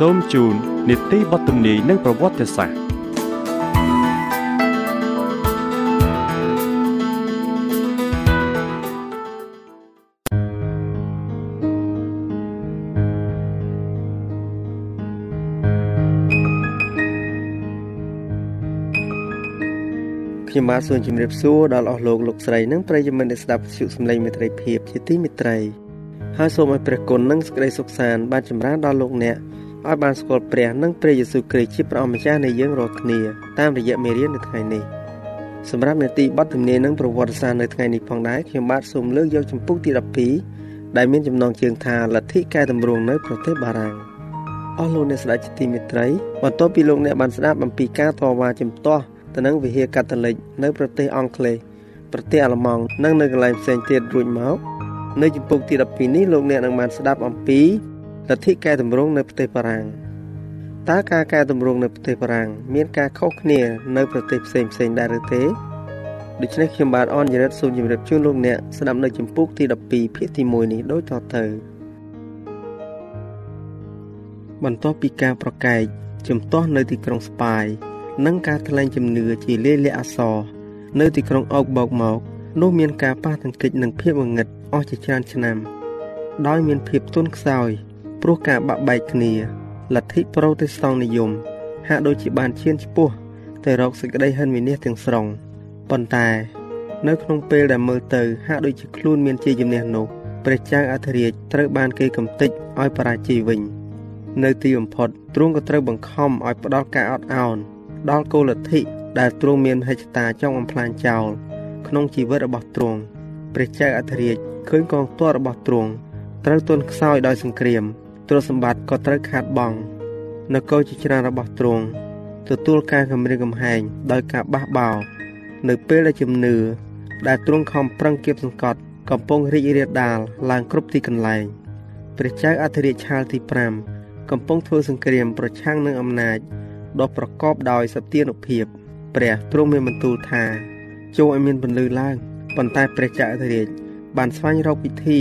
សូមជូននីតិបទទំនាយនិងប្រវត្តិសាស្ត្រខ្ញុំបាទសូមជម្រាបសួរដល់អស់លោកលោកស្រីនិងប្រិយមិត្តដែលស្ដាប់វិទ្យុសំឡេងមេត្រីភាពជាទីមេត្រីហើយសូមឲ្យព្រះគុណនិងសេចក្តីសុខសាន្តបានចម្រើនដល់លោកអ្នក ឲ្យបានស្គាល់ព្រះនិងព្រះយេស៊ូវគ្រីស្ទជាព្រះអម្ចាស់នៃយើងរាល់គ្នាតាមរយៈមេរៀននៅថ្ងៃនេះសម្រាប់នេតិបទទំនាយនិងប្រវត្តិសាស្ត្រនៅថ្ងៃនេះផងដែរខ្ញុំបាទសូមលើកយកចម្ពោះទី12ដែលមានចំណងជើងថាលទ្ធិកែតម្រង់នៅប្រទេសបារាំងអស់លោកអ្នកស្ដេចជាទីមេត្រីបន្ទាប់ពីលោកអ្នកបានស្ដាប់អំពីការតវ៉ាជំទាស់ទៅនឹងវិហារកាតូលិកនៅប្រទេសអង់គ្លេសប្រទេសអាល្លឺម៉ង់និងនៅកន្លែងផ្សេងទៀតរួចមកនៅចំពុកទី12នេះលោកអ្នកនឹងបានស្ដាប់អំពី លទ្ធិកែតម្រង់នៅប្រទេសបារាំងតើការកែតម្រង់នៅប្រទេសបារាំងមានការខុសគ្នានៅប្រទេសផ្សេងផ្សេងដែរឬទេដូច្នេះខ្ញុំបាទអនយរិតសូមជម្រាបជូនលោកអ្នកស្ដាប់នៅចម្ពោះទី12ភាគទី1នេះដូចតទៅបន្ទាប់ពីការប្រកែកជំទាស់នៅទីក្រុងស្ប៉ាយនិងការថ្លែងជំនឿជាលាយលក្ខណ៍អសរនៅទីក្រុងអុកបោកមកនោះមានការប៉ះទង្គិចនឹងភាពងងឹតអស់ជាច្រើនឆ្នាំ ដោយមានភាពទន់ខ្សោយ ព្រោះការបាក់បែកគ្នាលទ្ធិប្រូតេស្តង់និយម ហាក់ដូចជាបានឈានឆ្ពោះទៅរកសេចក្តីហិនវិនិច្ឆ័យទាំងស្រុងប៉ុន្តែ នៅក្នុងពេលដែលមើលទៅ ហាក់ដូចជាខ្លួនមានជាជំនះនោះព្រះចៅអធិរាជត្រូវបានគេកំទេចឲ្យបរាជ័យវិញ នៅទីបំផុតទ្រង់ក៏ត្រូវបង្ខំឲ្យផ្ដល់ការអត់ឱនដល់គោលលទ្ធិដែលទ្រង់មានហិច្ចតាចង់បំផ្លាញចោលក្នុងជីវិតរបស់ទ្រង់ព្រះចៅអធិរាជឃើញកងទ័ពរបស់ទ្រង់ត្រូវទន់ខ្សោយដោយសង្គ្រាម ទ្រព្យសម្បត្តិក៏ត្រូវខាតបង់នគរជាច្រើនរបស់ទ្រង់ទទួលការគម្រាមកំហែងដោយការបះបោរនៅពេលដែលជំនឿដែលទ្រង់ខំប្រឹងគៀបសង្កត់កំពុងរីករាលដាលឡើងគ្រប់ទីកន្លែងព្រះចៅអធិរាជឆាលទី5កំពុងធ្វើសង្គ្រាមប្រឆាំងនឹងអំណាចដ៏ប្រកបដោយសទានុភាពព្រះទ្រង់មានបន្ទូលថាចូលឲ្យមានពន្លឺឡើងប៉ុន្តែព្រះចៅអធិរាជបានស្វែងរកវិធី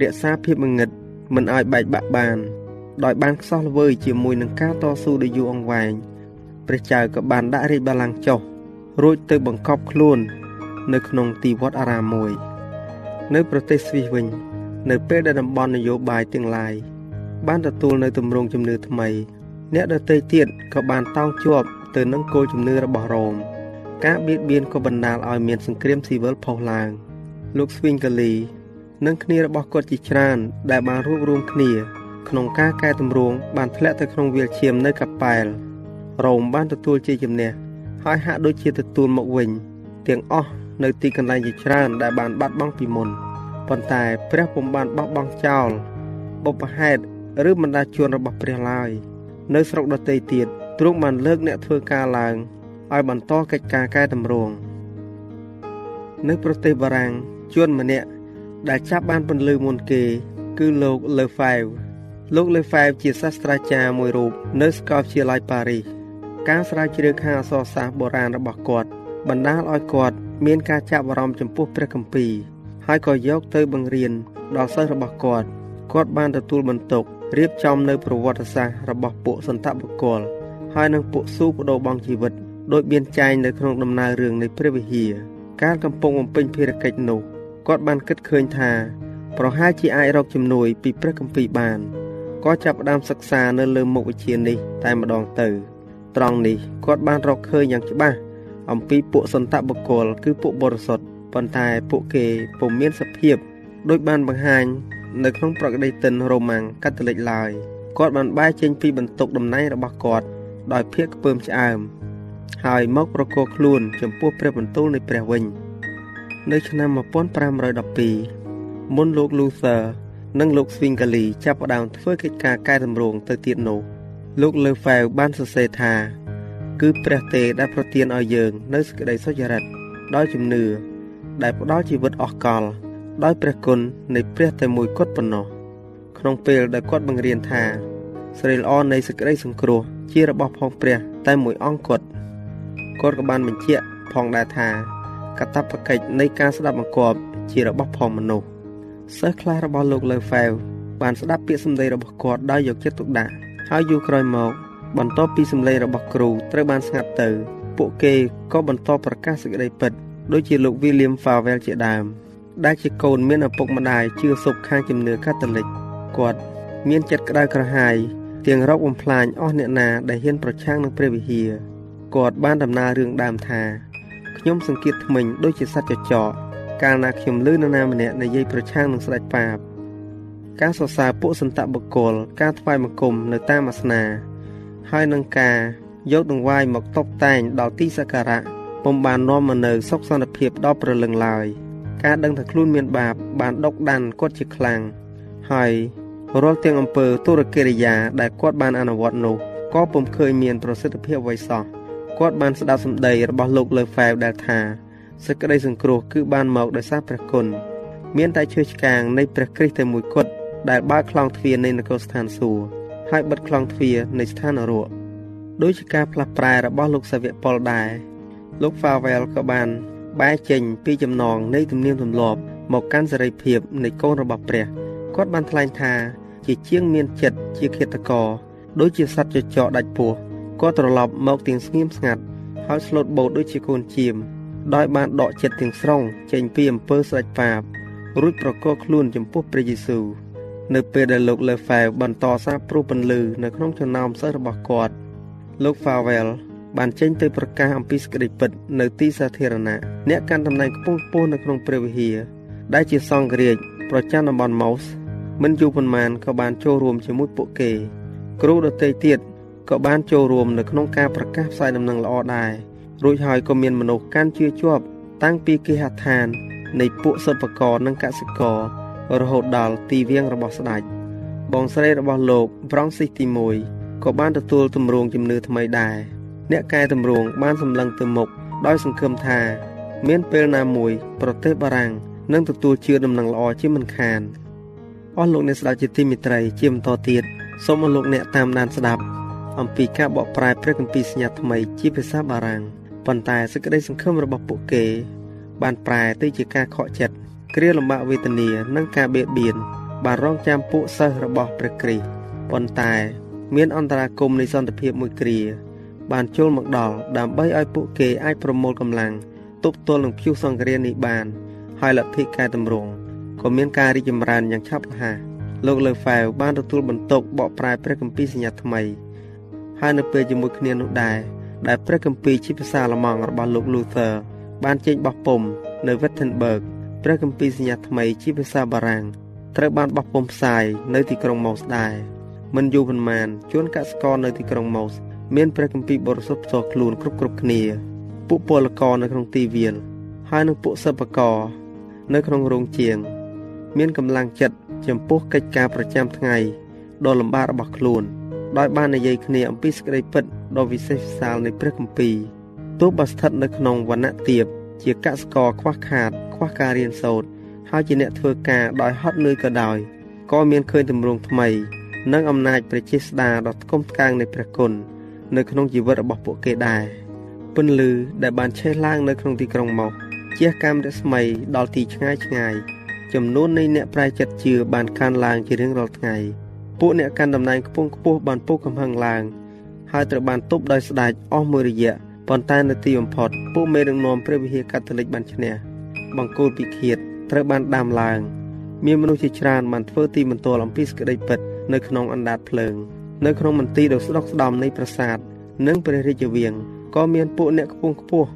រក្សាភាពងងឹត មិនឲ្យបែកបាក់បាន ដោយបានខ្សោះល្វើយជាមួយនឹងការតស៊ូដ៏យូរអង្វែងព្រះចៅក៏បានដាក់រាជបល្ល័ង្កចុះរួចទៅបង្កប់ខ្លួន នៅក្នុងទីវត្តអារាមមួយ នៅប្រទេសស្វីសវិញ នៅពេលដែលតំបន់នយោបាយទាំងឡាយបានទទួលនៅទម្រង់ជំនឿថ្មី អ្នកដទៃទៀតក៏បានតោងជាប់ទៅនឹងគោលជំនឿរបស់រ៉ូមការបៀតបៀនក៏បណ្ដាលឲ្យមានសង្គ្រាមស៊ីវិលផុសឡើង លោកស្វីងកាលី និងគ្នារបស់គាត់ជាច្រើន ដែលបានរួបរวมគ្នា ក្នុងការកែតម្រង់បានធ្លាក់ទៅក្នុងវាលឈាមនៅកាប៉ែលរ៉ូមបានទទួលជាជំនះហើយហាក់ដូចជាទទួលមកវិញទាំងអស់នៅទីកន្លែងជាច្រើនដែលបានបាត់បង់ពីមុនប៉ុន្តែព្រះពុំបានបោះបង់ចោលបុព្វហេតុឬបណ្ដាជួនរបស់ព្រះឡើយនៅស្រុកដទៃទៀតទ្រង់បានលើកអ្នកធ្វើការឡើងឲ្យបន្តកិច្ចការកែតម្រង់នៅប្រទេសបារាំងជួនម្នាក់ ដែលចាប់បានពន្លឺមុនគេ គឺលោក Le Febvre លោក Le Febvre ជាសាស្ត្រាចារ្យមួយរូបនៅសាកលវិទ្យាល័យប៉ារីសការស្រាវជ្រាវខាងអក្សរសាស្ត្របុរាណរបស់គាត់បណ្ដាលឲ្យគាត់មានការចាប់អារម្មណ៍ចំពោះព្រះគម្ពីរហើយក៏យកទៅបង្រៀនដល់សិស្សរបស់គាត់គាត់បានទទួលបន្ទុករៀបចំនៅប្រវត្តិសាស្ត្ររបស់ពួកសន្តបុគ្គលហើយនឹងពួកស៊ូបដូរបង់ជីវិតដោយមានចែងនៅក្នុងដំណើររឿងនៃព្រះវិហារការកំពុងបំពេញភារកិច្ចនោះ គាត់បានគិតឃើញថា ប្រហែលជាអាចរកជំនួយពីព្រះគម្ពីរបានក៏ចាប់ផ្ដើមសិក្សានៅលើមុខវិជ្ជានេះតែម្ដងទៅ ត្រង់នេះគាត់បានរកឃើញយ៉ាងច្បាស់អំពីពួកសន្តបុគ្គលគឺពួកបរិសុទ្ធប៉ុន្តែពួកគេពុំមានសភាពដោយបានបង្ហាញនៅក្នុងប្រកដីតិនរ៉ូម៉ាំងកាតូលិកឡើយគាត់បានបែរចេញពីបន្ទុកតំណែងរបស់គាត់ដោយភាពខ្ពើមឆ្អើមហើយមកប្រកល់ខ្លួនចំពោះព្រះបន្ទូលនៃព្រះវិញ នៅឆ្នាំ1512មុនលោក Luther និងលោក Zwingli ចាប់ផ្ដើមធ្វើកិច្ចការកែតម្រង់ទៅទៀតនោះលោក Lefebvre បានសរសេរថា គឺព្រះទេដែលប្រទានឲ្យយើងនៅសេចក្តីសុចរិតដោយជំនឿដែលផ្ដល់ជីវិតអស់កល ដោយព្រះគុណនៃព្រះតែមួយគត់ប៉ុណ្ណោះក្នុងពេលដែលគាត់បង្រៀនថាសេរីល្អនៃសេចក្តីសង្គ្រោះជារបស់ផងព្រះតែមួយអង្គគាត់គាត់ក៏បានបញ្ជាក់ផងដែរថា កតបកិច្ចនៃការស្ដាប់បង្គាប់ជារបស់ផងមនុស្សសិស្សខ្លះរបស់លោកលើហ្វែវបានស្ដាប់ពាក្យសម្ដីរបស់គាត់ដោយយកចិត្តទុកដាក់ហើយយូរក្រោយមក បន្ទាប់ពីសម្លេងរបស់គ្រូត្រូវបានស្ងាត់ទៅ ពួកគេក៏បន្តប្រកាសសេចក្តីពិតដូចជាលោក William Farwell ជាដើមដែលជាកូនមានឪពុកម្ដាយជឿសុខខាងជំនឿកាតូលិកគាត់មានចិត្តក្តៅក្រហាយទាំងរកបំផ្លាញអស់អ្នកណាដែលហ៊ានប្រឆាំងនឹងព្រះវិហារគាត់បានដំណើររឿងដើមថា ខ្ញុំសង្កេតថ្មិញដូចជាសត្វចចកកាលណាខ្ញុំលឺនរណាម្នាក់និយាយប្រឆាំងនឹងស្ដេចបាបការសរសើរពួកសន្តបុគ្គលការថ្វាយបង្គំនៅតាមអាសនា ហើយនឹងការយកដង្វាយមកតុបតែងដល់ទីសក្ការៈពុំបាននាំមកនៅសុខសន្តិភាពដល់ប្រលឹងឡើយការដឹងថាខ្លួនមានបាប បានដុកដានគាត់ជាខ្លាំងហើយរាល់ទាំងអំពើទុរកិរិយាដែលគាត់បានអនុវត្តនោះក៏ពុំឃើញមានប្រសិទ្ធភាពអ្វីសោះ គាត់បានស្ដាប់សម្ដីរបស់លោកលើហ្វែវដែលថាសេចក្តីសង្គ្រោះគឺបានមកដោយសារព្រះគុណមានតែឈើឆ្កាងនៃព្រះគ្រីស្ទតែមួយគត់ដែលបើកខ្លងទ្វារនៃនគរស្ថានសួគ៌ហើយបិទខ្លងទ្វារនៃស្ថាននរកដោយជាការផ្លាស់ប្រែរបស់លោកសាវកប៉ុលដែរលោក Favel ក៏បាន បែរចេញពីចំណងនៃទំនៀមទម្លាប់មកកាន់សេរីភាពនៃកូនរបស់ព្រះគាត់បានថ្លែងថា ជាជាងមានចិត្តជាឃាតករដូចជាសត្វចចកដាច់ពោះ គាត់ត្រឡប់មកទាំងស្ងៀមស្ងាត់ហើយស្លូតបូតដូចជាកូនជៀមដោយបានដកចិត្តទាំងស្រុងចេញពីអំពើស្ដេចបាបរួចប្រកល់ខ្លួនចំពោះព្រះយេស៊ូវនៅពេលដែលលោកលើហ្វែវបន្តសារព្រោះពន្លឺនៅក្នុងចំណោមសិស្សរបស់គាត់លោក Favel បានចេញទៅប្រកាសអំពីសេចក្តីពិតនៅទីសាធារណៈអ្នកកាន់តំណែងខ្ពង់ខ្ពស់នៅក្នុងព្រះវិហារដែលជាសង្ឃរាជប្រចាំតំបន់ម៉ូសមិនយូរប៉ុន្មានក៏បានចូលរួមជាមួយពួកគេ គ្រូដទៃទៀត ក៏បានចូលរួមនៅក្នុងការប្រកាសផ្សាយដំណឹងល្អដែររួចហើយក៏មានមនុស្សកាន់ជឿជាប់តាំងពីគេហដ្ឋាន នៃពួកសិប្បករនិងកសិកររហូតដល់ទីវាងរបស់ស្ដេចបងស្រីរបស់លោកប្រងស៊ីសទី1ក៏បានទទួលទម្រង់ជំនឿថ្មីដែរអ្នកកែទម្រង់បានសម្លឹងទៅមុខដោយសង្ឃឹមថា មានពេលណាមួយប្រទេសបារាំងនឹងទទួលជឿដំណឹងល្អជាមិនខានអស់លោកអ្នកស្ដាប់ជាទីមេត្រីជាបន្តទៀតសូមអរលោកអ្នកតាមដានស្ដាប់ អំពីការបកប្រែព្រះគម្ពីរសញ្ញាថ្មីជាភាសាបារាំងប៉ុន្តែសេចក្តីសង្ឃឹមរបស់ពួកគេ បានប្រែទៅជាការខកចិត្តគ្រាលំបាកវេទនានិងការបៀតបៀនបានរងចាំពួកសិស្សរបស់ព្រះគ្រីស្ទប៉ុន្តែ មានអន្តរាគមនៃសន្តិភាពមួយគ្រា បានចូលមកដល់ដើម្បីឲ្យពួកគេអាចប្រមូលកម្លាំងទប់ទល់នឹងព្យុះសង្គ្រាមនេះបាន ហើយលទ្ធិកែតម្រង់ក៏មានការរីកចម្រើនយ៉ាងឆាប់រហ័សលោកលើហ្វែវបានទទួលបន្ទុកបកប្រែព្រះគម្ពីរសញ្ញាថ្មី ហើយនៅពេលជាមួយគ្នានោះដែរដែលព្រះគម្ពីរជាភាសាអាល្លឺម៉ង់របស់លោក Luther បានចេញបោះពុម្ពនៅ Wittenberg ព្រះគម្ពីរសញ្ញាថ្មីជាភាសាបារាំងត្រូវបានបោះពុម្ពផ្សាយនៅទីក្រុងម៉ូសដែរមិនយូរប៉ុន្មានជួនកសិករនៅទីក្រុងម៉ូសមានព្រះគម្ពីរបរិសុទ្ធផ្ទាល់ខ្លួនគ្រប់គ្រប់គ្នាពួកពលករនៅក្នុងទីវាលហើយនិងពួកសិប្បករនៅក្នុងរោងជាង មានកម្លាំងចិត្តចំពោះកិច្ចការប្រចាំថ្ងៃដ៏លំបាករបស់ខ្លួន ដោយបាននិយាយគ្នាអំពីសេចក្តីពិតដ៏វិសេសវិសាលនៃព្រះគម្ពីរទោះបើស្ថិតនៅក្នុងវណ្ណៈទាបជាកសិករខ្វះខាត ខ្វះការរៀនសូត្រហើយជាអ្នកធ្វើការដោយហត់នឿយក៏ដោយក៏មានឃើញទម្រង់ថ្មី និងអំណាចព្រះចេស្តាដ៏ថ្កុំថ្កើងនៃព្រះគុណនៅក្នុងជីវិតរបស់ពួកគេដែរពន្លឺដែលបានឆេះឡើងនៅក្នុងទីក្រុងមកជាកម្មរស្មីដល់ទីឆ្ងាយឆ្ងាយចំនួននៃអ្នកប្រែចិត្តជឿបានកើនឡើងជារៀងរាល់ថ្ងៃ ពួកអ្នកកាន់តំណែងខ្ពង់ខ្ពស់បានពុះកំហឹងឡើង ហើយត្រូវបានទប់ដោយស្ដេចអស់មួយរយៈប៉ុន្តែនៅទីបំផុតពួកមេដឹកនាំព្រះវិហារកាតូលិកបានឈ្នះបង្គោលពិឃាតត្រូវបានដាំឡើង មានមនុស្សជាច្រើនបានធ្វើទីបន្ទាល់អំពីសក្តិពិតនៅក្នុងអណ្ដាតភ្លើង នៅក្នុងមន្ទីរដ៏ស្ដុកស្ដំនៃប្រាសាទនិងព្រះរាជវាំងក៏មានពួកអ្នកខ្ពង់ខ្ពស់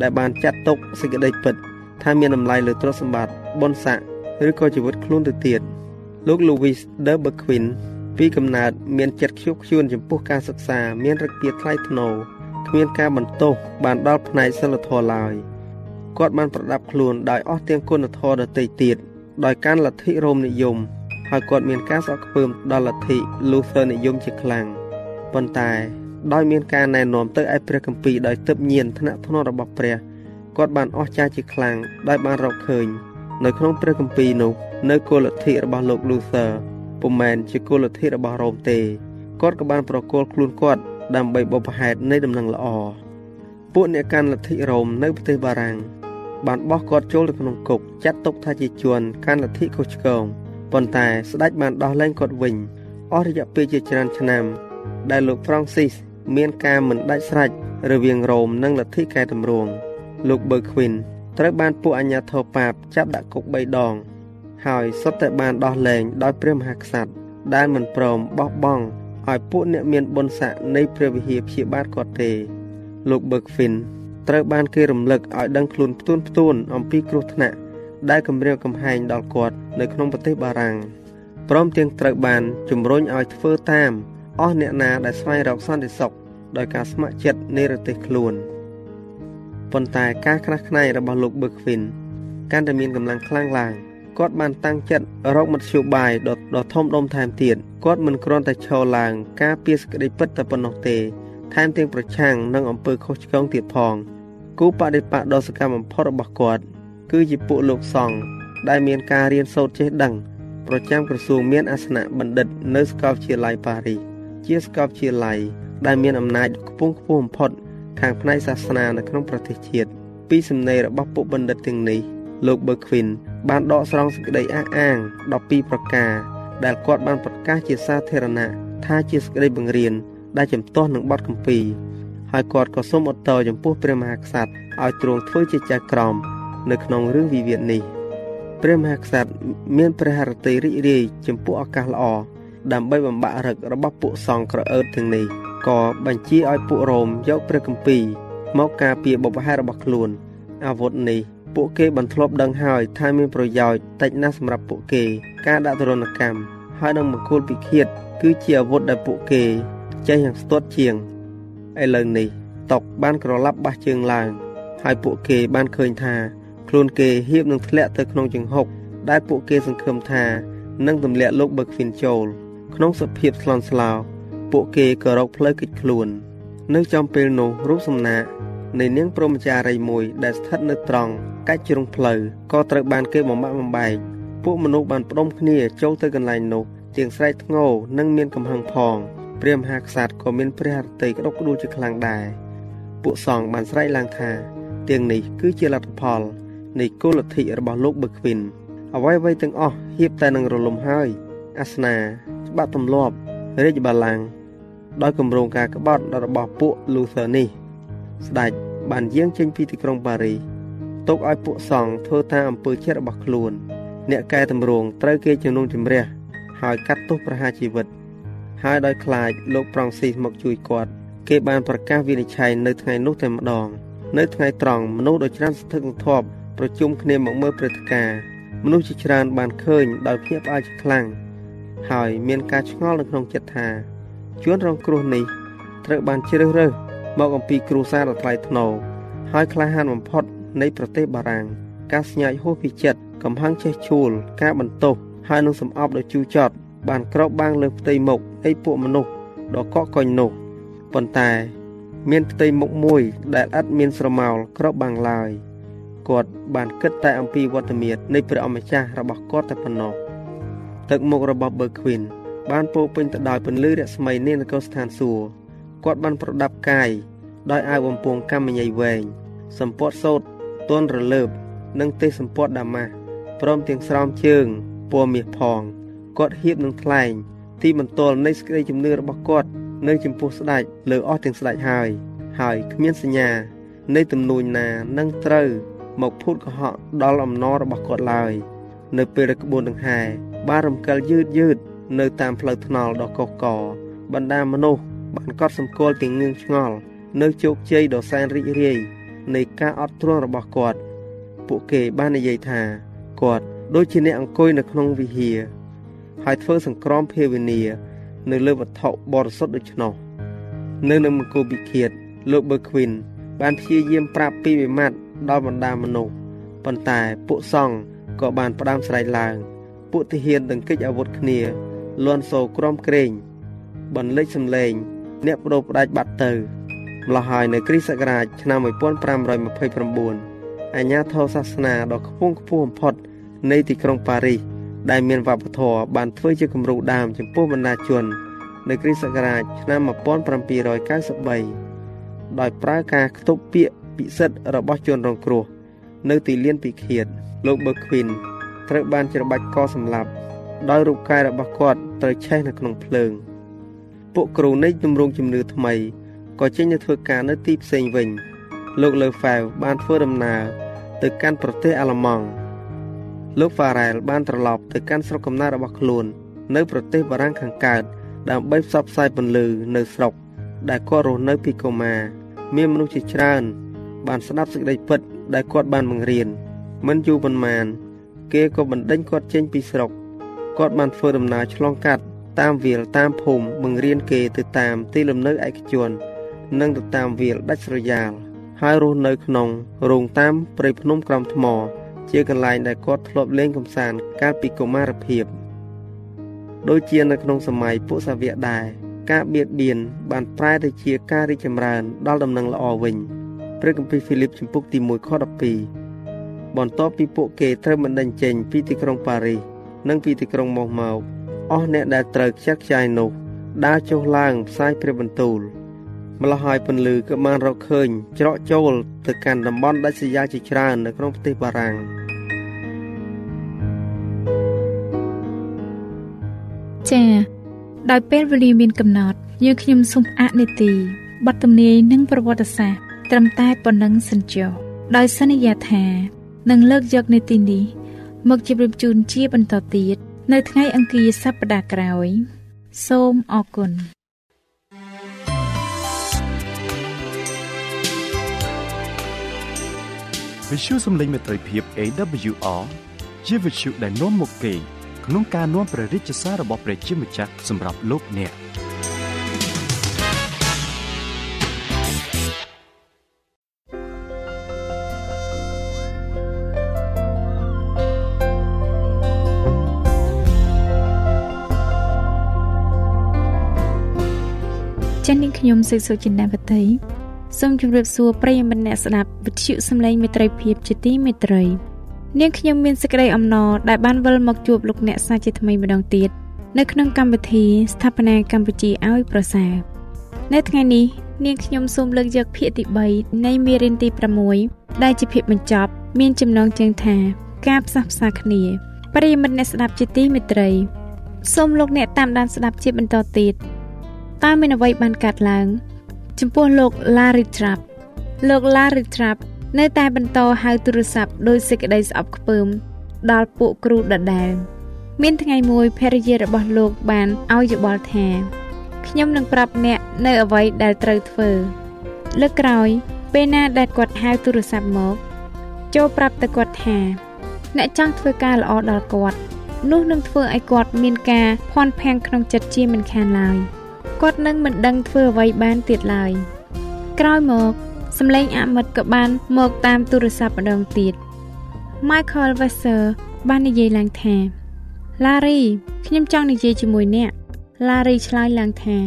ដែលបានចាត់ទុកសេចក្តីពិត ថាមានតម្លៃលើទ្រព្យសម្បត្តិបុណ្យស័ក្តិឬក៏ជីវិតខ្លួនទៅទៀតលោក Louis de Berquin ពីកំណើតមានចិត្តខ្ជាប់ខ្ជួនចំពោះការសិក្សា មានរឹកពីថ្លៃថ្នូរគ្មានការបន្ទោសបានដល់ផ្នែកសិលធម៌ឡើយគាត់បានប្រដាប់ខ្លួនដោយអស់ទាំងគុណធម៌ដទៃទៀតដោយការលទ្ធិរ៉ូមនិយមហើយគាត់មានការស្អប់ខ្ពើមដល់លទ្ធិ Luther និយមជាខ្លាំងប៉ុន្តែដោយមានការណែនាំទៅឯព្រះគម្ពីរដោយទឹកញៀនថ្នាក់ធ្នររបស់ព្រះគាត់បានអស្ចារ្យជាខ្លាំងដោយបានរកឃើញ នៅក្នុងព្រះគម្ពីរនោះនៅគោលលទ្ធិរបស់លោក Luther ពុំមែនជាគោលលទ្ធិរបស់រ៉ូមទេគាត់ក៏បានប្រគល់ខ្លួនគាត់ដើម្បីបបផហេតុនៃដំណឹងល្អពួកអ្នកកាន់លទ្ធិរ៉ូមនៅប្រទេសបារាំងបានបោះគាត់ចូលទៅក្នុងគុកចាត់ទុកថាជាជនកាន់លទ្ធិខុសឆ្គងប៉ុន្តែស្ដេចបានដោះលែងគាត់វិញអស់រយៈពេលជាច្រើនឆ្នាំ ដែលលោក Francis មានការមិនដាច់ស្រេចរវាងរ៉ូមនិងលទ្ធិកែតម្រង់លោក Berquin ត្រូវបានពួកអាជ្ញាធរប៉ាបចាប់ដាក់គុក3ដង ហើយសុទ្ធតែបានដោះលែងដោយព្រះមហាក្សត្រដែលមិនព្រមបោះបង់ឲ្យពួកអ្នកមានបុណ្យស័ក្តិនៃព្រះវិហារព្យាបាទគាត់ទេ លោក Berquin ត្រូវបានគេរំលឹកឲ្យដឹងខ្លួនផ្ទួនផ្ទួនអំពីគ្រោះថ្នាក់ដែលគំរាមកំហែងដល់គាត់នៅក្នុងប្រទេសបារាំងព្រមទាំងត្រូវបានជំរុញឲ្យធ្វើតាមអស់អ្នកណាដែលស្វែងរកសន្តិសុខដោយការស្ម័គ្រចិត្តនៃរទេសខ្លួនប៉ុន្តែការខ្នះខ្នែងរបស់លោកប៊ឺខ្វីនកាន់តែមានកម្លាំងខ្លាំងឡើង គាត់បានតាំងចិត្តរកមធ្យោបាយដ៏ដ៏ធំដុំថែមទៀតគាត់មិនគ្រាន់តែឈរឡើងការពារសក្តិពិតតែប៉ុណ្ណោះទេថែមទាំងប្រឆាំងនឹងអំពើខុសឆ្គងទៀតផងគូបដិបត្តិដ៏សកម្មបំផុតរបស់គាត់គឺជាពួកលោកសង្ឃដែលមានការរៀនសូត្រចេះដឹងប្រចាំក្រសួងមានអាសនៈបណ្ឌិតនៅសាកលវិទ្យាល័យប៉ារីសជាសាកលវិទ្យាល័យដែលមានអំណាចខ្ពង់ខ្ពស់បំផុតខាងផ្នែកសាសនានៅក្នុងប្រទេសជាតិពីសំណេររបស់ពួកបណ្ឌិតទាំងនេះ លោក Berquin បានដកស្រង់សេចក្តីអះអាង12ប្រការ ដែលគាត់បានប្រកាសជាសាធារណៈថាជាសេចក្តីបង្រៀនដែលចំទាស់នឹងបទគម្ពីរហើយគាត់ក៏សូមឧត្តរចំពោះព្រះមហាក្សត្រឲ្យទ្រង់ធ្វើជាចៅក្រម នៅក្នុងរឿងវិវាទនេះព្រះមហាក្សត្រមានព្រះハរតីរីករាយចំពោះឱកាសល្អដើម្បីបំបាក់រឹករបស់ពួកសង្ឃក្រអឺតទាំងនេះក៏បញ្ជាឲ្យពួករ៉ូមយកព្រះគម្ពីរមកការពារបបហេរបស់ខ្លួនអាវុធនេះ ពួកគេបានធ្លាប់ដឹងហើយថាមានប្រយោជន៍តិចណាស់សម្រាប់ពួកគេ ការដាក់ទរណកម្មហើយនឹងមង្គលពិឃាតគឺជាអាវុធដែលពួកគេចេះយ៉ាងស្ទាត់ជាងឥឡូវនេះតុកបានក្រឡាប់បះជើងឡើង ហើយពួកគេបានឃើញថាខ្លួនគេហៀបនឹងធ្លាក់ទៅក្នុងចង្ហុកដែលពួកគេសង្ឃឹមថានឹងទម្លាក់លោកបឹកហ្វីនចូល ក្នុងសភាពស្លន់ស្លោពួកគេក៏រកផ្លូវគេចខ្លួន នៅចំពេលនោះរូបសំណាកនៃនាងព្រហ្មចារីមួយដែលស្ថិតនៅត្រង់ កាច់ជ្រុងផ្លូវក៏ត្រូវបានគេបំបាក់បំបែកពួកមនុស្សបានផ្ដុំគ្នាចូលទៅកន្លែងនោះទាំងស្រែកធ្ងោនិងមានកំហឹងផងព្រះមហាក្សត្រក៏មានព្រះハរតីក្តុកក្តួលជាខ្លាំងដែរពួកសង្ឃបានស្រែកឡើងថាទាំងនេះគឺជាលទ្ធផលនៃគោលលទ្ធិរបស់លោកប៊ឺខ្វិនអ្វីអ្វីទាំងអស់ហៀបតែនឹងរលំហើយអាសនាច្បាប់ទម្លាប់រាជបល្ល័ង្កដោយគម្រោងការក្បត់របស់ពួក Luther នេះស្ដេចបានយាងចេញពីទីក្រុងប៉ារីស ទុកឲ្យពួកសង្ឃធ្វើតាមអំពើចិត្តរបស់ខ្លួន អ្នកកែតម្រង់ត្រូវគេជំនុំជម្រះហើយកាត់ទោសប្រហារជីវិត ហើយដោយខ្លាចលោកប្រងស៊ីសមកជួយគាត់គេបានប្រកាសវិនិច្ឆ័យនៅថ្ងៃនោះតែម្ដង នៅថ្ងៃត្រង់មនុស្សដ៏ច្រើនសន្ធឹកសន្ធាប់ប្រជុំគ្នាមកមើលព្រឹត្តិការណ៍មនុស្សជាច្រើនបានឃើញដោយភ្ញាក់ផ្អើលជាខ្លាំងហើយមានការឆ្ងល់នៅក្នុងចិត្តថាជួនរងគ្រោះនេះត្រូវបានជ្រើសរើសមកអំពីគ្រូសាដ៏ថ្លៃថ្នូរហើយក្លាហានបំផុត នៃប្រទេសបារាំងការស្ញាយហួសពីចិត្តកំហឹងចេះឈួលការបន្ទោសហើយនឹងសំអប់ដ៏ជូរចត់បានក្របបាំងលើផ្ទៃមុខនៃពួកមនុស្សដ៏កកកុញនោះប៉ុន្តែ មានផ្ទៃមុខមួយ ដែលឥតមានស្រមោលក្របបាំងឡើយគាត់បានគិតតែអំពីវត្តមាននៃព្រះអម្ចាស់របស់គាត់តែប៉ុណ្ណោះទឹកមុខរបស់ប៊ឺខ្វីនបានពោពេញទៅដោយពន្លឺរស្មីនៃនគរស្ថានសួគ៌គាត់បានប្រដាប់កាយដោយអាវបំពង់កម្មញីវែងសម្ពត់សូត្រ ទន់រលើប និងទេសសម្ពត់ដាម៉ាស់ព្រមទាំងស្រោមជើងពណ៌មាសផងគាត់ហៀបនឹងថ្លែង ទីបន្ទាល់នៃសេចក្តីជំនឿរបស់គាត់នៅចំពោះស្ដេចលើអស់ទាំងស្ដេចហើយ ហើយគ្មានសញ្ញា នៃទំនួញណានឹងត្រូវមកភូតកុហកដល់អំណររបស់គាត់ឡើយ នៅពេលដែលក្បួនដង្ហែបានរំកិលយឺតយឺតនៅតាមផ្លូវថ្នល់ដ៏កុះករបណ្ដាមនុស្សបានកត់សម្គាល់ទាំងងឿងឆ្ងល់នៅជោគជ័យដ៏សែនរីករាយ នៃការអត់ទ្រាំរបស់គាត់ ពួកគេបាននិយាយថាគាត់ដូចជាអ្នកអង្គុយនៅក្នុងវិហារហើយធ្វើសង្គ្រាមភាវនានៅលើវត្ថុបរិសុទ្ធដូច្នោះនៅនឹងមង្គលពិឃាតលោកប៊ឺឃ្វីនបានព្យាយាមប្រាប់ពីវិម័ត្រដល់បណ្ដាមនុស្សប៉ុន្តែពួកសង្ឃក៏បានផ្ដាំស្រែកឡើង ពួកទាហានដង្កេចអាវុធគ្នាលន់សូក្រំក្រែងបន្លិចសំឡេង អ្នកបដូរផ្ដាច់បាត់ទៅ ម្ល៉េះហើយនៅគ្រិស្តសករាជឆ្នាំ1529អាញាធរសាសនាដ៏ខ្ពង់ខ្ពស់បំផុត នៃទីក្រុងប៉ារីសដែលមានវប្បធម៌បានធ្វើជាគំរូដើមចំពោះបណ្ដាជន នៅគ្រិស្តសករាជឆ្នាំ1793ដោយប្រើការខ្ទប់ពាក្យពិសិដ្ឋរបស់ជនរងគ្រោះ នៅទីលានពិឃាត លោកប៊ឺឃ្វីនត្រូវបានច្របាច់កសម្លាប់ដោយរូបកាយរបស់គាត់ត្រូវឆេះនៅក្នុងភ្លើង ពួកគ្រូនៃទម្រង់ជំនឿថ្មី ក៏ចេញទៅធ្វើការនៅទីផ្សេងវិញ លោកលើហ្វែវបានធ្វើដំណើរទៅកាន់ប្រទេសអាល្លឺម៉ង់លោកហ្វារ៉ែលបានត្រឡប់ទៅកាន់ស្រុកកំណើតរបស់ខ្លួន នៅប្រទេសបារាំងខាងកើតដើម្បីផ្សព្វផ្សាយពន្លឺនៅស្រុក ដែលគាត់រស់នៅពីកុមារមានមនុស្សជាច្រើន បានស្ដាប់សេចក្តីពិត ដែលគាត់បានបង្រៀនមិនយូរប៉ុន្មាន គេក៏បណ្ដេញគាត់ចេញពីស្រុកគាត់បានធ្វើដំណើរឆ្លងកាត់តាមវាលតាមភូមិបង្រៀនគេទៅតាមទីលំនៅឯកជន និងទៅតាមវាលដាច់ស្រយាលហើយរស់នៅក្នុងរោងតាមព្រៃភ្នំក្រំថ្ម ជាកន្លែងដែលគាត់ធ្លាប់លេងកម្សាន្តកាលពីកុមារភាពដូចជានៅក្នុងសម័យពួកសាវកដែរការបៀតបៀនបានប្រែទៅជាការរីកចម្រើនដល់ដំណឹងល្អវិញព្រះគម្ពីរហ្វីលីបជំពូកទី1ខ12បន្ទាប់ពីពួកគេត្រូវបណ្ដេញចេញពីទីក្រុងប៉ារីសនិងពីទីក្រុងម៉ូសម៉ោកអស់អ្នកដែលត្រូវខ្ចាត់ខ្ចាយនោះដើរចុះឡើងផ្សាយព្រះបន្ទូល ម្ល៉េះហើយពន្លឺក៏បានរកឃើញច្រកចូលទៅកាន់តំបន់ដាច់ស្រយាលជាច្រើននៅក្នុងប្រទេសបារាំងចា៎ដោយពេលវេលាមានកំណត់យើងខ្ញុំសូមអនុទីបទទំនាយនិងប្រវត្តិសាស្ត្រត្រឹមតែប៉ុណ្ណឹងសិនចុះដោយសន្យាថានឹងលើកយកនៅទីនេះមកជម្រាបជូនជាបន្តទៀតនៅថ្ងៃអង្គារសប្តាហ៍ក្រោយ សូមអរគុណ វិទ្យុសំឡេងមេត្រីភាព AWR ជាវិទ្យុដែលនាំមកពីក្នុងការនាំព្រះរាជសាររបស់ព្រះជាម្ចាស់សម្រាប់លោកអ្នកចា៎នាងខ្ញុំសេកសុចិន្តាវតី សូមជម្រាបសួរប្រិយមិត្តអ្នកស្ដាប់វិទ្យុសំឡេងមេត្រីភាពជាទីមេត្រី នាងខ្ញុំមានសេចក្តីអំណរដែលបានវិលមកជួបលោកអ្នកសាជាថ្មីម្ដងទៀតនៅក្នុងកម្មវិធីស្ថាបនាកម្ពុជាឲ្យប្រសើរនៅថ្ងៃនេះនាងខ្ញុំសូមលើកយកភាគទី3នៃមេរៀនទី6ដែលជាភាគបញ្ចប់ មានចំណងជើងថា ការផ្សះផ្សាគ្នាប្រិយមិត្តអ្នកស្ដាប់ជាទីមេត្រីសូមលោកអ្នកតាមដានស្ដាប់ជាបន្តទៀតតើមានអ្វីបានកើតឡើង ចំពោះលោក Larry Trapp លោក Larry Trapp នៅតែបន្តហៅទូរស័ព្ទដោយសេចក្តីស្អប់ខ្ពើម ដល់ពួកគ្រូដដែល មានថ្ងៃមួយភរិយារបស់លោកបានឲ្យយោបល់ថាខ្ញុំនឹងប្រាប់អ្នកនៅអ្វីដែលត្រូវធ្វើលើកក្រោយ ពេលណាដែលគាត់ហៅទូរស័ព្ទមកចូលប្រាប់ទៅគាត់ថា អ្នកចង់ធ្វើការល្អដល់គាត់នោះនឹងធ្វើឲ្យគាត់មានការភ័ន្តភាំងក្នុងចិត្តជាមិនខានឡើយ គាត់នឹងមិនដឹងធ្វើអ្វីបានទៀតឡើយក្រោយមកសម្លេងអាមិតក៏បានមកតាមទូរស័ព្ទម្ដងទៀត Michael Wasser បាននិយាយឡើងថា Larry ខ្ញុំចង់និយាយជាមួយអ្នក Larry ឆ្លើយឡើងថា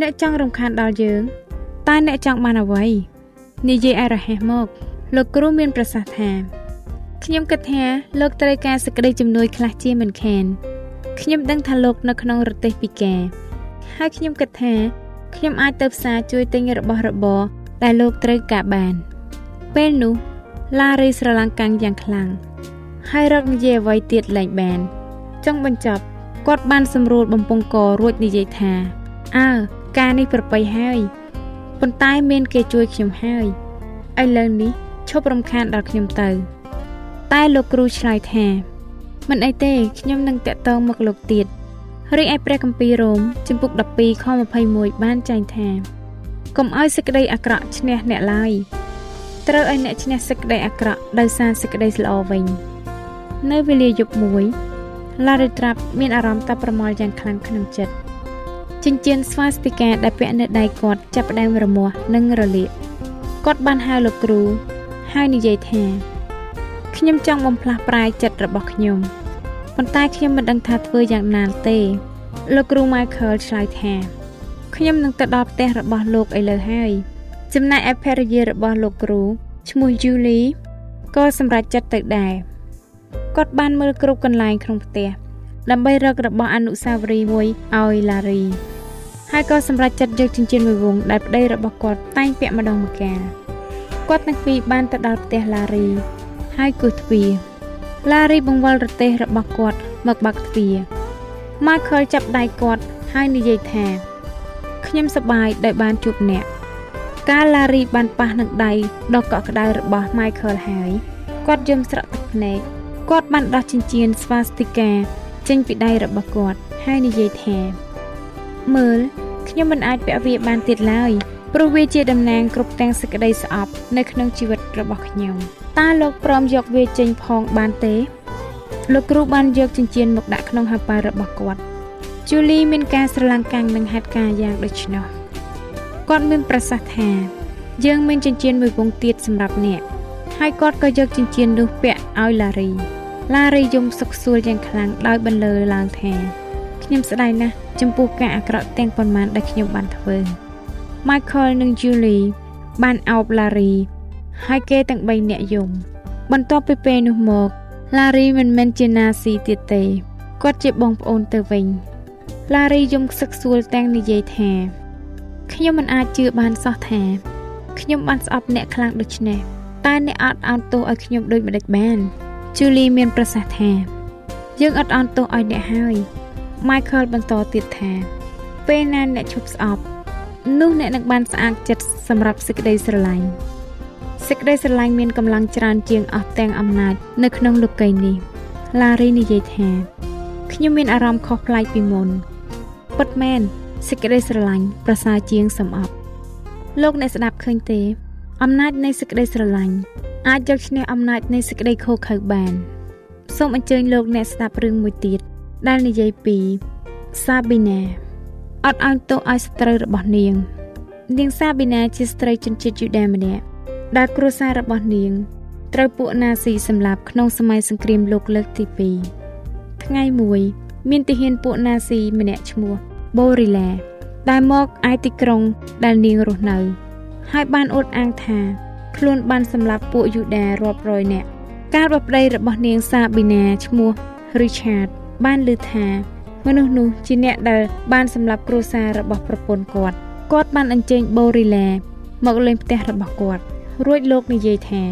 អ្នកចង់រំខានដល់យើងតើអ្នកចង់បានអ្វីនិយាយឲ្យរហ័សមកលោកគ្រូមានប្រសាសន៍ថាខ្ញុំគិតថាលោកត្រូវការសេចក្តីជំនួយខ្លះជាមិនខានខ្ញុំដឹងថាលោកនៅក្នុងរទេសពិការ ហើយខ្ញុំគិតថាខ្ញុំអាចទៅផ្សារជួយទិញរបស់របរដែលលោកត្រូវការបាន ពេលនោះឡារីស្រឡាំងកាំងយ៉ាងខ្លាំងហើយរកនិយាយអ្វីទៀតលែងបានចុងបញ្ចប់គាត់បានសម្រួលបំពង់ករួចនិយាយថាអើការនេះប្រប្រៃហើយប៉ុន្តែមានគេជួយខ្ញុំហើយឥឡូវនេះឈប់រំខានដល់ខ្ញុំទៅ តែលោកគ្រូឆ្លើយថាមិនអីទេខ្ញុំនឹងតាក់ទងមកលោកទៀត រីឯព្រះគម្ពីររ៉ូមជំពូក12ខ21បានចែងថាកុំឲ្យសេចក្តីអាក្រក់ឈ្នះអ្នកឡើយត្រូវឲ្យអ្នកឈ្នះសេចក្តីអាក្រក់ដោយសារសេចក្តីល្អវិញនៅវេលាយប់មួយឡារីត្រាប់មានអារម្មណ៍តាប្រមល់យ៉ាងខ្លាំងក្នុងចិត្តចិញ្ចៀនស្វាស្តិកាដែលពាក់នៅដៃគាត់ចាប់ផ្ដើមរមាស់និងរលាកគាត់បានហៅលោកគ្រូហើយនិយាយថាខ្ញុំចង់បំផ្លាស់ប្រែចិត្តរបស់ខ្ញុំ ប៉ុន្តែខ្ញុំមិនដឹងថាធ្វើយ៉ាងណាទេលោកគ្រូ Michael ឆ្លើយថាខ្ញុំនឹងទៅដល់ផ្ទះរបស់លោកឥឡូវហើយចំណែកឯភរិយារបស់លោកគ្រូឈ្មោះ Julie ក៏សម្រេចចិត្តទៅដែរគាត់បានមើលគ្រប់កន្លែងក្នុងផ្ទះដើម្បីរករបស់អនុស្សាវរីយ៍មួយឲ្យ Larry ហើយក៏សម្រេចចិត្តយកចិញ្ចៀនមួយវងដែលប្តីរបស់គាត់តែងពាក់ម្ដងម្កាលគាត់ទាំងពីរបានទៅដល់ផ្ទះ Larry ហើយគោះទ្វារ Larry បង្វិលរទេះរបស់គាត់មកបាក់ទ្វារ Michael ចាប់ដៃគាត់ហើយនិយាយថាខ្ញុំសប្បាយដែលបានជួបអ្នកកាល Larry បានប៉ះនឹងដៃដ៏កក់ក្ដៅរបស់ Michael ហើយគាត់យំស្រក់ទឹកភ្នែកគាត់បានដោះចិញ្ចៀនស្វាស្តិកាចេញពីដៃរបស់គាត់ហើយនិយាយថាមើលខ្ញុំមិនអាចពាក់វាបានទៀតឡើយព្រោះវាជាតំណាងគ្រប់ទាំងសេចក្តីស្អប់នៅក្នុងជីវិតរបស់ខ្ញុំ តើលោកព្រមយកវាចេញផងបានទេលោកគ្រូបានយកចិញ្ចៀនមកដាក់ក្នុងហាប៉ៅរបស់គាត់ជូលីមានការស្រឡាំងកាំងនឹងហេតុការណ៍យ៉ាងដូចនោះគាត់មានប្រសាសន៍ថា យើងមានចិញ្ចៀនមួយវងទៀតសម្រាប់អ្នកហើយគាត់ក៏យកចិញ្ចៀននោះពាក់ឲ្យឡារី ឡារីយំសុកសួលយ៉ាងខ្លាំងដោយបន្លឺឡើងថាខ្ញុំស្ដាយណាស់ចំពោះការអាក្រក់ទាំងប៉ុន្មានដែលខ្ញុំបានធ្វើ Michael និង Julie បានអោប Larry ហើយគេទាំង3នាក់យំបន្ទាប់ពីពេលនោះមក Larry មិនមែនជាណាស៊ីទៀតទេគាត់ជាបងប្អូនទៅវិញ Larry យំខ្សឹកសួលទាំងនិយាយថាខ្ញុំមិនអាចជឿបានសោះថាខ្ញុំបានស្អប់អ្នកខ្លាំងដូច្នេះតើអ្នកអត់អោនទោសឲ្យខ្ញុំដូចម្ដេចបាន Julie មានប្រសាសន៍ថាយើងអត់អោនទោសឲ្យអ្នកហើយ Michael បន្តទៀតថា ពេលណាអ្នកឈប់ស្អប់នោះអ្នកនឹងបានស្អាតចិត្តសម្រាប់សេចក្តីស្រឡាញ់ សេចក្តីស្រឡាញ់មានកម្លាំងច្រើនជាងអស់ទាំងអំណាចនៅក្នុងលោកីយ៍នេះឡារីនិយាយថាខ្ញុំមានអារម្មណ៍ខុសប្លែកពីមុនពិតមែនសេចក្តីស្រឡាញ់ប្រសើរជាងសំអប់លោកអ្នកស្ដាប់ឃើញទេ អំណាចនៃសេចក្តីស្រឡាញ់អាចយកឈ្នះអំណាចនៃសេចក្តីខូខើបានសូមអញ្ជើញលោកអ្នកស្ដាប់រឿងមួយទៀតដែលនិយាយពីសាប៊ីណាអត់ឲ្យទោសឲ្យស្ត្រូវរបស់នាង នាងសាប៊ីណាជាស្ត្រីជនជាតិយូដាម្នាក់ ដែលគ្រួសាររបស់នាងត្រូវពួកណាស៊ីសម្លាប់ក្នុងសម័យសង្គ្រាមលោកលើកទី2ថ្ងៃមួយមានទាហានពួកណាស៊ីម្នាក់ឈ្មោះបូរីឡាដែលមកឯទីក្រុងដែលនាងរស់នៅ ហើយបានអួតអាងថាខ្លួនបានសម្លាប់ពួកយូដារាប់រយនាក់ការបប្តីរបស់នាងសាប៊ីណាឈ្មោះ Richard បានលើថាមនុស្សនោះជាអ្នកដែលបានសម្លាប់គ្រួសាររបស់ប្រពន្ធគាត់គាត់បានអញ្ជើញបូរីឡាមកលេងផ្ទះរបស់គាត់ រួចលោកនិយាយថា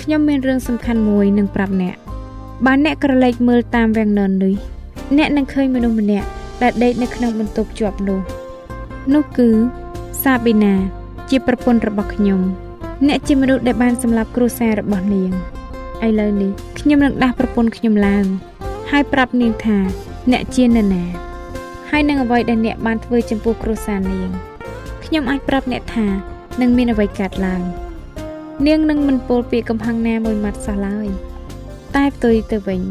ខ្ញុំមានរឿងសំខាន់មួយនឹងប្រាប់អ្នកបើអ្នកក្រឡេកមើលតាមវាំងនននេះអ្នកនឹងឃើញមនុស្សម្នាក់ដែលដេកនៅក្នុងបន្ទប់ជាប់នោះនោះគឺសាប៊ីណា ជាប្រពន្ធរបស់ខ្ញុំអ្នកជាមនុស្សដែលបានសម្លាប់គ្រួសាររបស់នាងឥឡូវនេះខ្ញុំនឹងដាស់ប្រពន្ធខ្ញុំឡើង ហើយប្រាប់នាងថា អ្នកជានរណា ហើយនឹងអ្វីដែលអ្នកបានធ្វើចំពោះគ្រួសារនាងខ្ញុំអាចប្រាប់អ្នកថានឹងមានអ្វីកើតឡើង នាងនឹងមិនពោលពាក្យកំហឹងណាមួយម៉ាត់សោះឡើយតែផ្ទុយទៅវិញ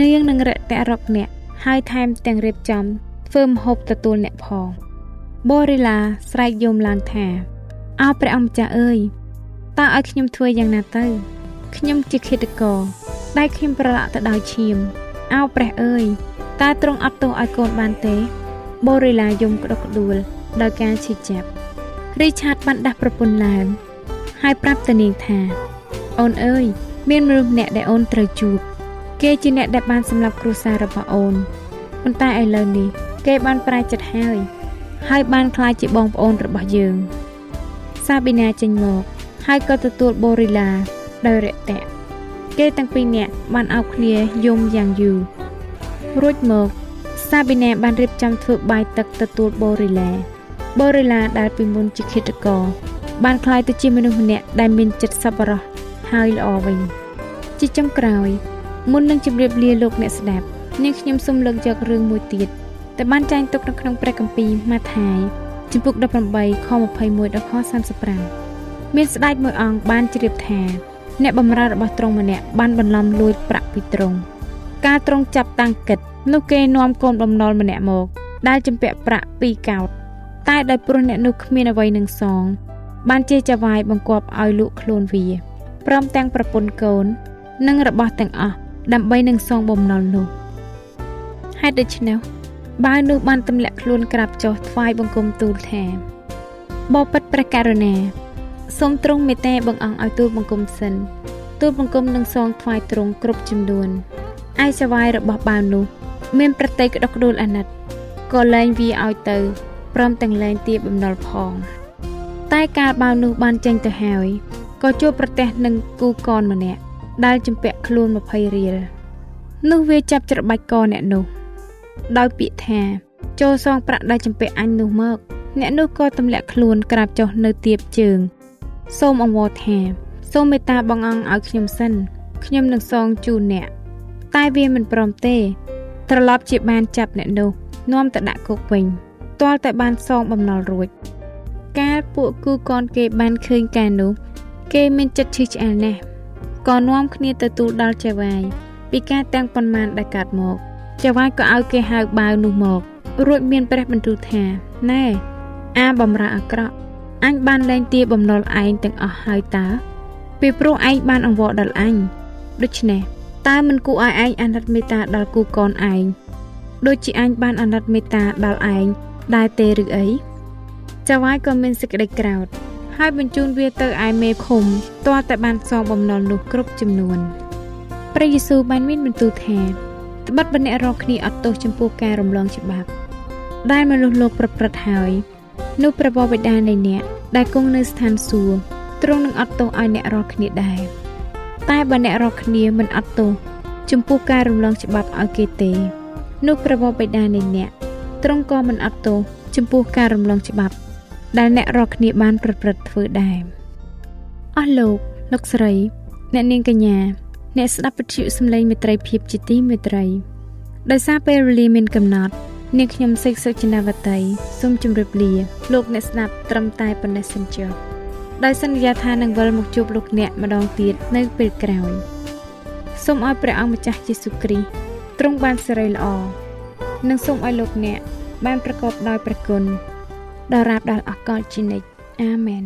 នាងនឹងរកតែរកអ្នកហើយថែមទាំងរៀបចំធ្វើម្ហូបទទួលអ្នកផងបូរីឡាស្រែកយំឡើងថាអោព្រះអង្គម្ចាស់អើយតើឲ្យខ្ញុំធ្វើយ៉ាងណាទៅខ្ញុំជាឃាតករដែលខ្ញុំប្រឡាក់ទៅដោយឈាមអោព្រះអើយតើទ្រង់អត់ទោសឲ្យកូនបានទេបូរីឡាយំក្តុកក្តួលដោយការឈឺចាប់រីឆាតបានដាស់ប្រពន្ធឡើង ហើយប្រាប់ទៅនាងថា អូនអើយមានមនុស្សម្នាក់ដែលអូនត្រូវជួបគេជាអ្នកដែលបានសម្លាប់គ្រួសាររបស់អូនប៉ុន្តែឥឡូវនេះ គេបានប្រែចិត្តហើយ ហើយបានក្លាយជាបងប្អូនរបស់យើង សាប៊ីណាចេញមកហើយក៏ទទួលបូរីឡាដោយរាក់ទាក់គេទាំងពីរនាក់បានអោបគ្នាយំយ៉ាងយូររួចមកសាប៊ីណាបានរៀបចំធ្វើបាយទឹកទទួលបូរីឡាបូរីឡាដែលពីមុនជាឃាតករ បានក្លាយទៅជាមនុស្សម្នាក់ដែលមានចិត្តសប្បុរសហើយល្អវិញជាចុងក្រោយមុននឹងជម្រាបលាលោកអ្នកស្ដាប់នាងខ្ញុំសូមលើកយករឿងមួយទៀតតែបានចែងទុកនៅក្នុងព្រះគម្ពីរម៉ាថាយជំពូក18ខ21ដល់ខ35មានស្ដេចមួយអង្គបានជ្រាបថាអ្នកបម្រើរបស់ទ្រង់ម្នាក់បានបន្លំលួចប្រាក់ពីទ្រង់ការទ្រង់ចាប់តាំងគិតនោះគេនាំកូនបំណុលម្នាក់មកដែលចម្ពាក់ប្រាក់ពីរកោតតែដោយព្រោះអ្នកនោះគ្មានអ្វីនឹងសង បានជាចវាយបង្គាប់ឲ្យលក់ខ្លួនវាព្រមទាំងប្រពន្ធកូន និងរបស់ទាំងអស់ដើម្បីនឹងសងបំណុលនោះហេតុដូច្នេះបាវនោះបានទម្លាក់ខ្លួនក្រាបចុះថ្វាយបង្គំទូលថាបបិទ្ធព្រះករុណាសូមទ្រង់មេត្តាបង្អង់ឲ្យទូលបង្គំសិនទូលបង្គំនឹងសងថ្វាយទ្រង់គ្រប់ចំនួនឯចវាយរបស់បាវនោះមានប្រតិក្តុកក្ដួលអាណិតក៏លែងវាឲ្យទៅព្រមទាំងលែងទាបំណុលផង តែកាលបាវនោះបានចេញទៅហើយក៏ជួបប្រទះនឹងគូកនម្នាក់ដែលចម្ពាក់ខ្លួន20រៀលនោះវាចាប់ច្របាច់កអ្នកនោះ ដោយពាក្យថាចូលសងប្រាក់ដែលចម្ពាក់អញនោះមក អ្នកនោះក៏ទម្លាក់ខ្លួនក្រាបចុះនៅទៀបជើង សូមអង្វរថាសូមមេត្តាបងអង្គឲ្យខ្ញុំសិនខ្ញុំនឹងសងជូនអ្នកតែវាមិនព្រមទេ ត្រឡប់ជាបានចាប់អ្នកនោះនាំទៅដាក់គុកវិញទាល់តែបានសងបំណុលរួច កាលពួកគូកនគេបានឃើញការនោះ គេមានចិត្តឈឺឆ្អែលណាស់ក៏នាំគ្នាទៅទូលដល់ចៅវាយពីការទាំងប៉ុន្មានដែលកាត់មកចៅវាយក៏ឲ្យគេហៅបាវនោះមក រួចមានព្រះបន្ទូលថាណែអាបំរើអាក្រក់អញបានលែងទាបំណុលឯងទាំងអស់ហើយតើពីព្រោះឯងបានអង្វរដល់អញដូច្នេះតើមិនគួរឲ្យឯងអាណិតមេត្តាដល់គូកនឯងដូចជាអញបានអាណិតមេត្តាដល់ឯងដែរទេឬអី ចៅវាយក៏មានសេចក្តីក្រោធហើយបញ្ជូនវាទៅឯមេឃុំទាល់តែបានសងបំណុលនោះគ្រប់ចំនួនព្រះយេស៊ូវបានមានបន្ទូលថាត្បិតបើអ្នករកគ្នាអត់ទោសចំពោះការរំលងច្បាប់ ដែលមនុស្សលោកប្រព្រឹត្តហើយនោះព្រះបិតានៃអ្នកដែលគង់នៅស្ថានសួគ៌ទ្រង់នឹងអត់ទោសឲ្យអ្នករាល់គ្នាដែរតែបើអ្នករាល់គ្នាមិនអត់ទោសចំពោះការរំលងច្បាប់ឲ្យគេទេនោះព្រះបិតានៃអ្នកទ្រង់ក៏មិនអត់ទោសចំពោះការរំលងច្បាប់ ដែលអ្នករាល់គ្នាបានប្រព្រឹត្តធ្វើដែរអស់លោកលោកស្រី អ្នកនាងកញ្ញាអ្នកស្ដាប់វិទ្យុសំឡេងមេត្រីភាពជាទីមេត្រីដោយសារពេលវេលាមានកំណត់នាងខ្ញុំសេកសុចិនាវតីសូមជម្រាបលាលោកអ្នកស្ដាប់ត្រឹមតែប៉ុណ្ណេះសិនចុះដោយសន្យាថានឹងវិលមកជួបលោកអ្នកម្ដងទៀតនៅពេលក្រោយសូមឲ្យព្រះអង្គម្ចាស់យេស៊ូវគ្រីស្ទទ្រង់បានសេរីល្អនិងសូមឲ្យលោកអ្នកបានប្រកបដោយព្រះគុណ ដល់រាបដល់អកលជានិច្ចអាមែន